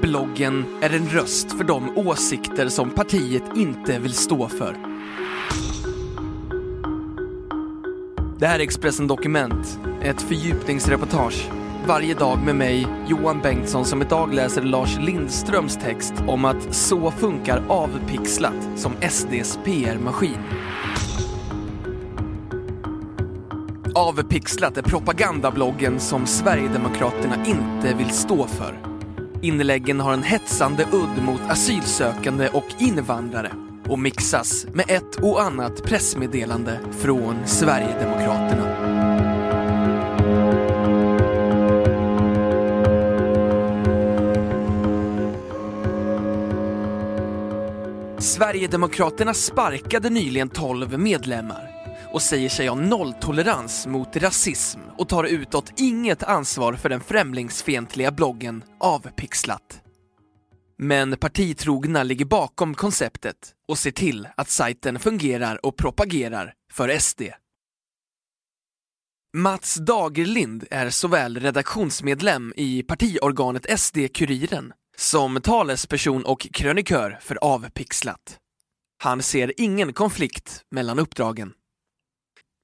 Bloggen är en röst för de åsikter som partiet inte vill stå för. Det här är Expressen Dokument, ett fördjupningsreportage. Varje dag med mig, Johan Bengtsson, som idag läser Lars Lindströms text om att så funkar avpixlat som SDs PR-maskin. Avpixlat är propagandabloggen som Sverigedemokraterna inte vill stå för. Inläggen har en hetsande udd mot asylsökande och invandrare och mixas med ett och annat pressmeddelande från Sverigedemokraterna. Sverigedemokraterna sparkade nyligen 12 medlemmar och säger sig ha nolltolerans mot rasism och tar utåt inget ansvar för den främlingsfientliga bloggen Avpixlat. Men partitrogna ligger bakom konceptet och ser till att sajten fungerar och propagerar för SD. Mats Dagerlind är såväl redaktionsmedlem i partiorganet SD-Kuriren som talesperson och krönikör för Avpixlat. Han ser ingen konflikt mellan uppdragen.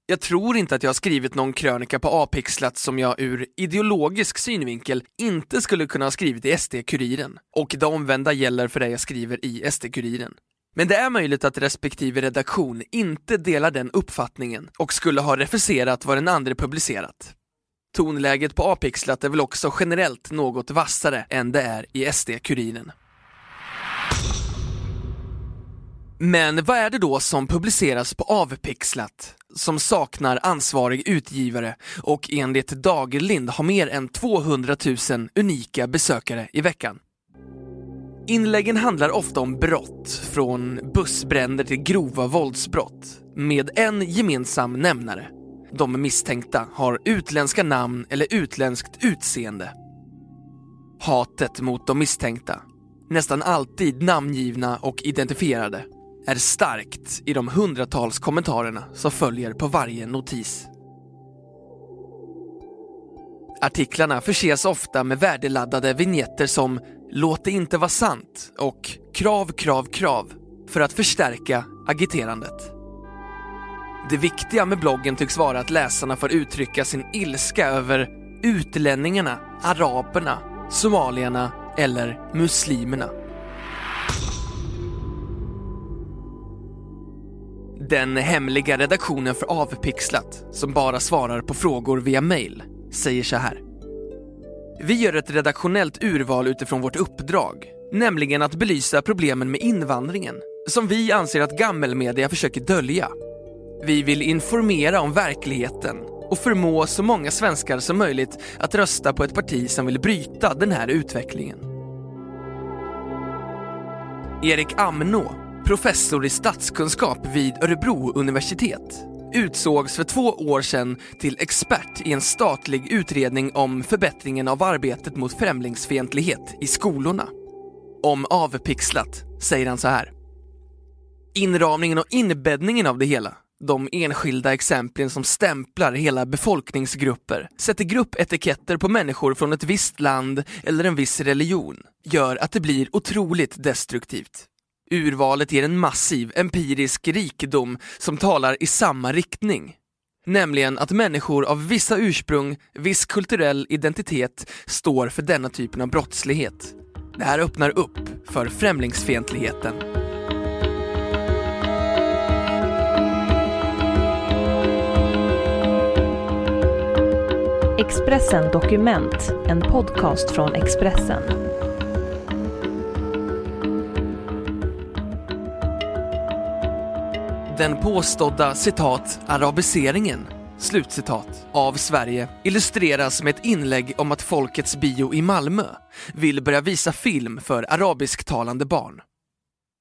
Jag tror inte att jag har skrivit någon krönika på A-pixlat som jag ur ideologisk synvinkel inte skulle kunna ha skrivit i SD-Kuriren. Och det omvända gäller för det jag skriver i SD-Kuriren. Men det är möjligt att respektive redaktion inte delar den uppfattningen och skulle ha refuserat vad den andra publicerat. Tonläget på A-pixlat är väl också generellt något vassare än det är i SD-Kuriren. Men vad är det då som publiceras på Avpixlat, som saknar ansvarig utgivare och enligt Dagerlind har mer än 200 000 unika besökare i veckan? Inläggen handlar ofta om brott, från bussbränder till grova våldsbrott, med en gemensam nämnare. De misstänkta har utländska namn eller utländskt utseende. Hatet mot de misstänkta, nästan alltid namngivna och identifierade, är starkt i de hundratals kommentarerna som följer på varje notis. Artiklarna förses ofta med värdeladdade vignetter som “Låt det inte vara sant” och “Krav, krav, krav” för att förstärka agiterandet. Det viktiga med bloggen tycks vara att läsarna får uttrycka sin ilska över utlänningarna, araberna, somalierna eller muslimerna. Den hemliga redaktionen för Avpixlat, som bara svarar på frågor via mail, säger så här. Vi gör ett redaktionellt urval utifrån vårt uppdrag, nämligen att belysa problemen med invandringen, som vi anser att gammelmedia försöker dölja. Vi vill informera om verkligheten och förmå så många svenskar som möjligt att rösta på ett parti som vill bryta den här utvecklingen. Erik Amnå, professor i statskunskap vid Örebro universitet, utsågs för två år sedan till expert i en statlig utredning om förbättringen av arbetet mot främlingsfientlighet i skolorna. Om avpixlat säger han så här. Inramningen och inbäddningen av det hela de enskilda exemplen som stämplar hela befolkningsgrupper, sätter gruppetiketter på människor från ett visst land eller en viss religion, gör att det blir otroligt destruktivt. Urvalet ger en massiv empirisk rikedom som talar i samma riktning. Nämligen att människor av vissa ursprung, viss kulturell identitet står för denna typen av brottslighet. Det här öppnar upp för främlingsfientligheten. Expressen Dokument, en podcast från Expressen. Den påstådda citat arabiseringen slutcitat, av Sverige illustreras med ett inlägg om att Folkets bio i Malmö vill börja visa film för arabisktalande barn.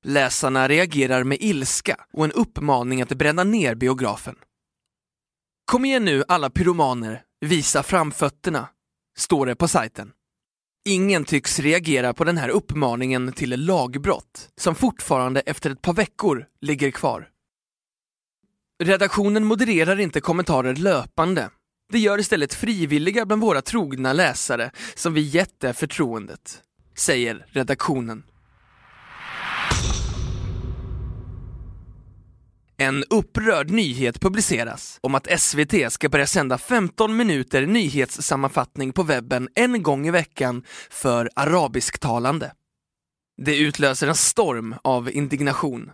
Läsarna reagerar med ilska och en uppmaning att bränna ner biografen. Kom igen nu alla pyromaner, visa framfötterna, står det på sajten. Ingen tycks reagera på den här uppmaningen till lagbrott som fortfarande efter ett par veckor ligger kvar. Redaktionen modererar inte kommentarer löpande. Det gör istället frivilliga bland våra trogna läsare som vi gett det förtroendet, säger redaktionen. En upprörd nyhet publiceras om att SVT ska börja sända 15 minuter nyhetssammanfattning på webben en gång i veckan för arabisktalande. Det utlöser en storm av indignation.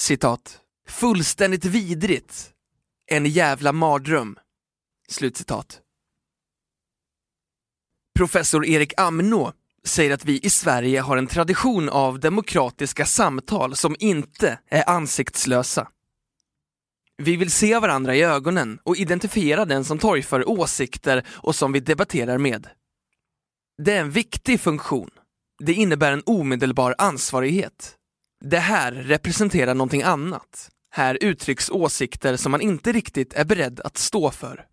Citat. Fullständigt vidrigt. En jävla mardröm. Slutcitat. Professor Erik Amnå säger att vi i Sverige har en tradition av demokratiska samtal som inte är ansiktslösa. Vi vill se varandra i ögonen och identifiera den som torgför åsikter och som vi debatterar med. Det är en viktig funktion. Det innebär en omedelbar ansvarighet. Det här representerar någonting annat. Här uttrycks åsikter som man inte riktigt är beredd att stå för.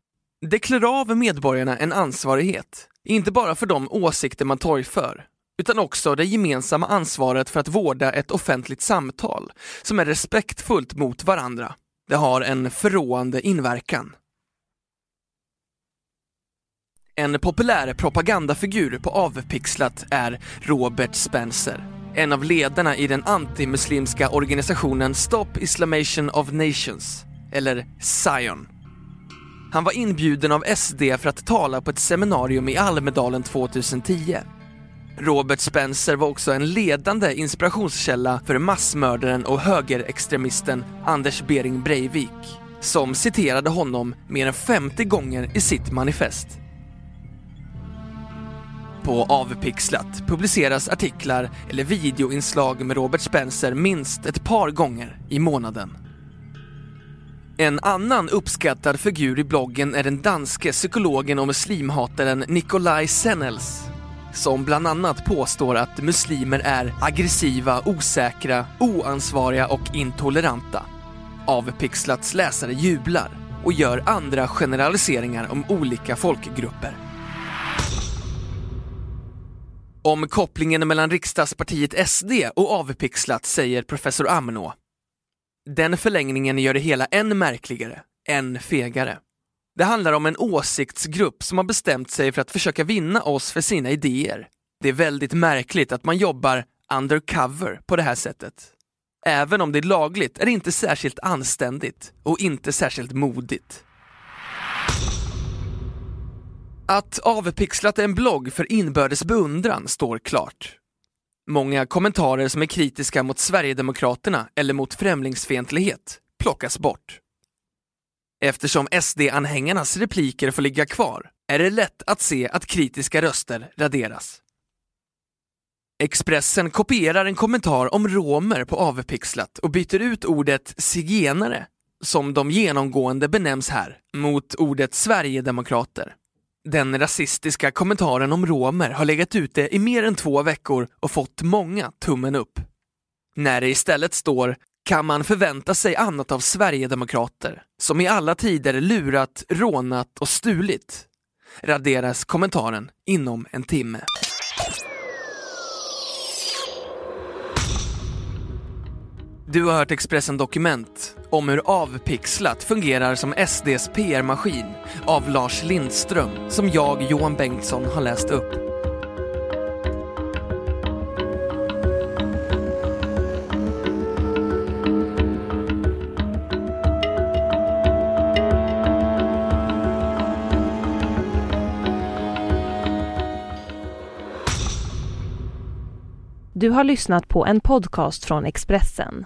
Det klär av medborgarna en ansvarighet, inte bara för de åsikter man torgför, utan också det gemensamma ansvaret för att vårda ett offentligt samtal som är respektfullt mot varandra. Det har en förråande inverkan. En populär propagandafigur på Avpixlat är Robert Spencer, en av ledarna i den antimuslimska organisationen Stop Islamation of Nations, eller Zion. Han var inbjuden av SD för att tala på ett seminarium i Almedalen 2010. Robert Spencer var också en ledande inspirationskälla för massmördaren och högerextremisten Anders Bering Breivik, som citerade honom mer än 50 gånger i sitt manifest. På Avpixlat publiceras artiklar eller videoinslag med Robert Spencer minst ett par gånger i månaden. En annan uppskattad figur i bloggen är den danske psykologen och muslimhataren Nikolaj Sennels som bland annat påstår att muslimer är aggressiva, osäkra, oansvariga och intoleranta. Avpixlats läsare jublar och gör andra generaliseringar om olika folkgrupper. Om kopplingen mellan riksdagspartiet SD och Avpixlat säger professor Amnå den förlängningen gör det hela än märkligare, än fegare. Det handlar om en åsiktsgrupp som har bestämt sig för att försöka vinna oss för sina idéer. Det är väldigt märkligt att man jobbar undercover på det här sättet. Även om det är lagligt är det inte särskilt anständigt och inte särskilt modigt. Att Avpixlat är en blogg för inbördes beundran står klart. Många kommentarer som är kritiska mot Sverigedemokraterna eller mot främlingsfientlighet plockas bort. Eftersom SD-anhängarnas repliker får ligga kvar är det lätt att se att kritiska röster raderas. Expressen kopierar en kommentar om romer på avpixlat och byter ut ordet zigenare, som de genomgående benämns här, mot ordet Sverigedemokrater. Den rasistiska kommentaren om romer har legat ute i mer än två veckor och fått många tummen upp. När det istället står kan man förvänta sig annat av Sverigedemokrater, som i alla tider lurat, rånat och stulit, raderas kommentaren inom en timme. Du har hört Expressen Dokument om hur Avpixlat fungerar som SDs PR-maskin av Lars Lindström som jag, Johan Bengtsson, har läst upp. Du har lyssnat på en podcast från Expressen.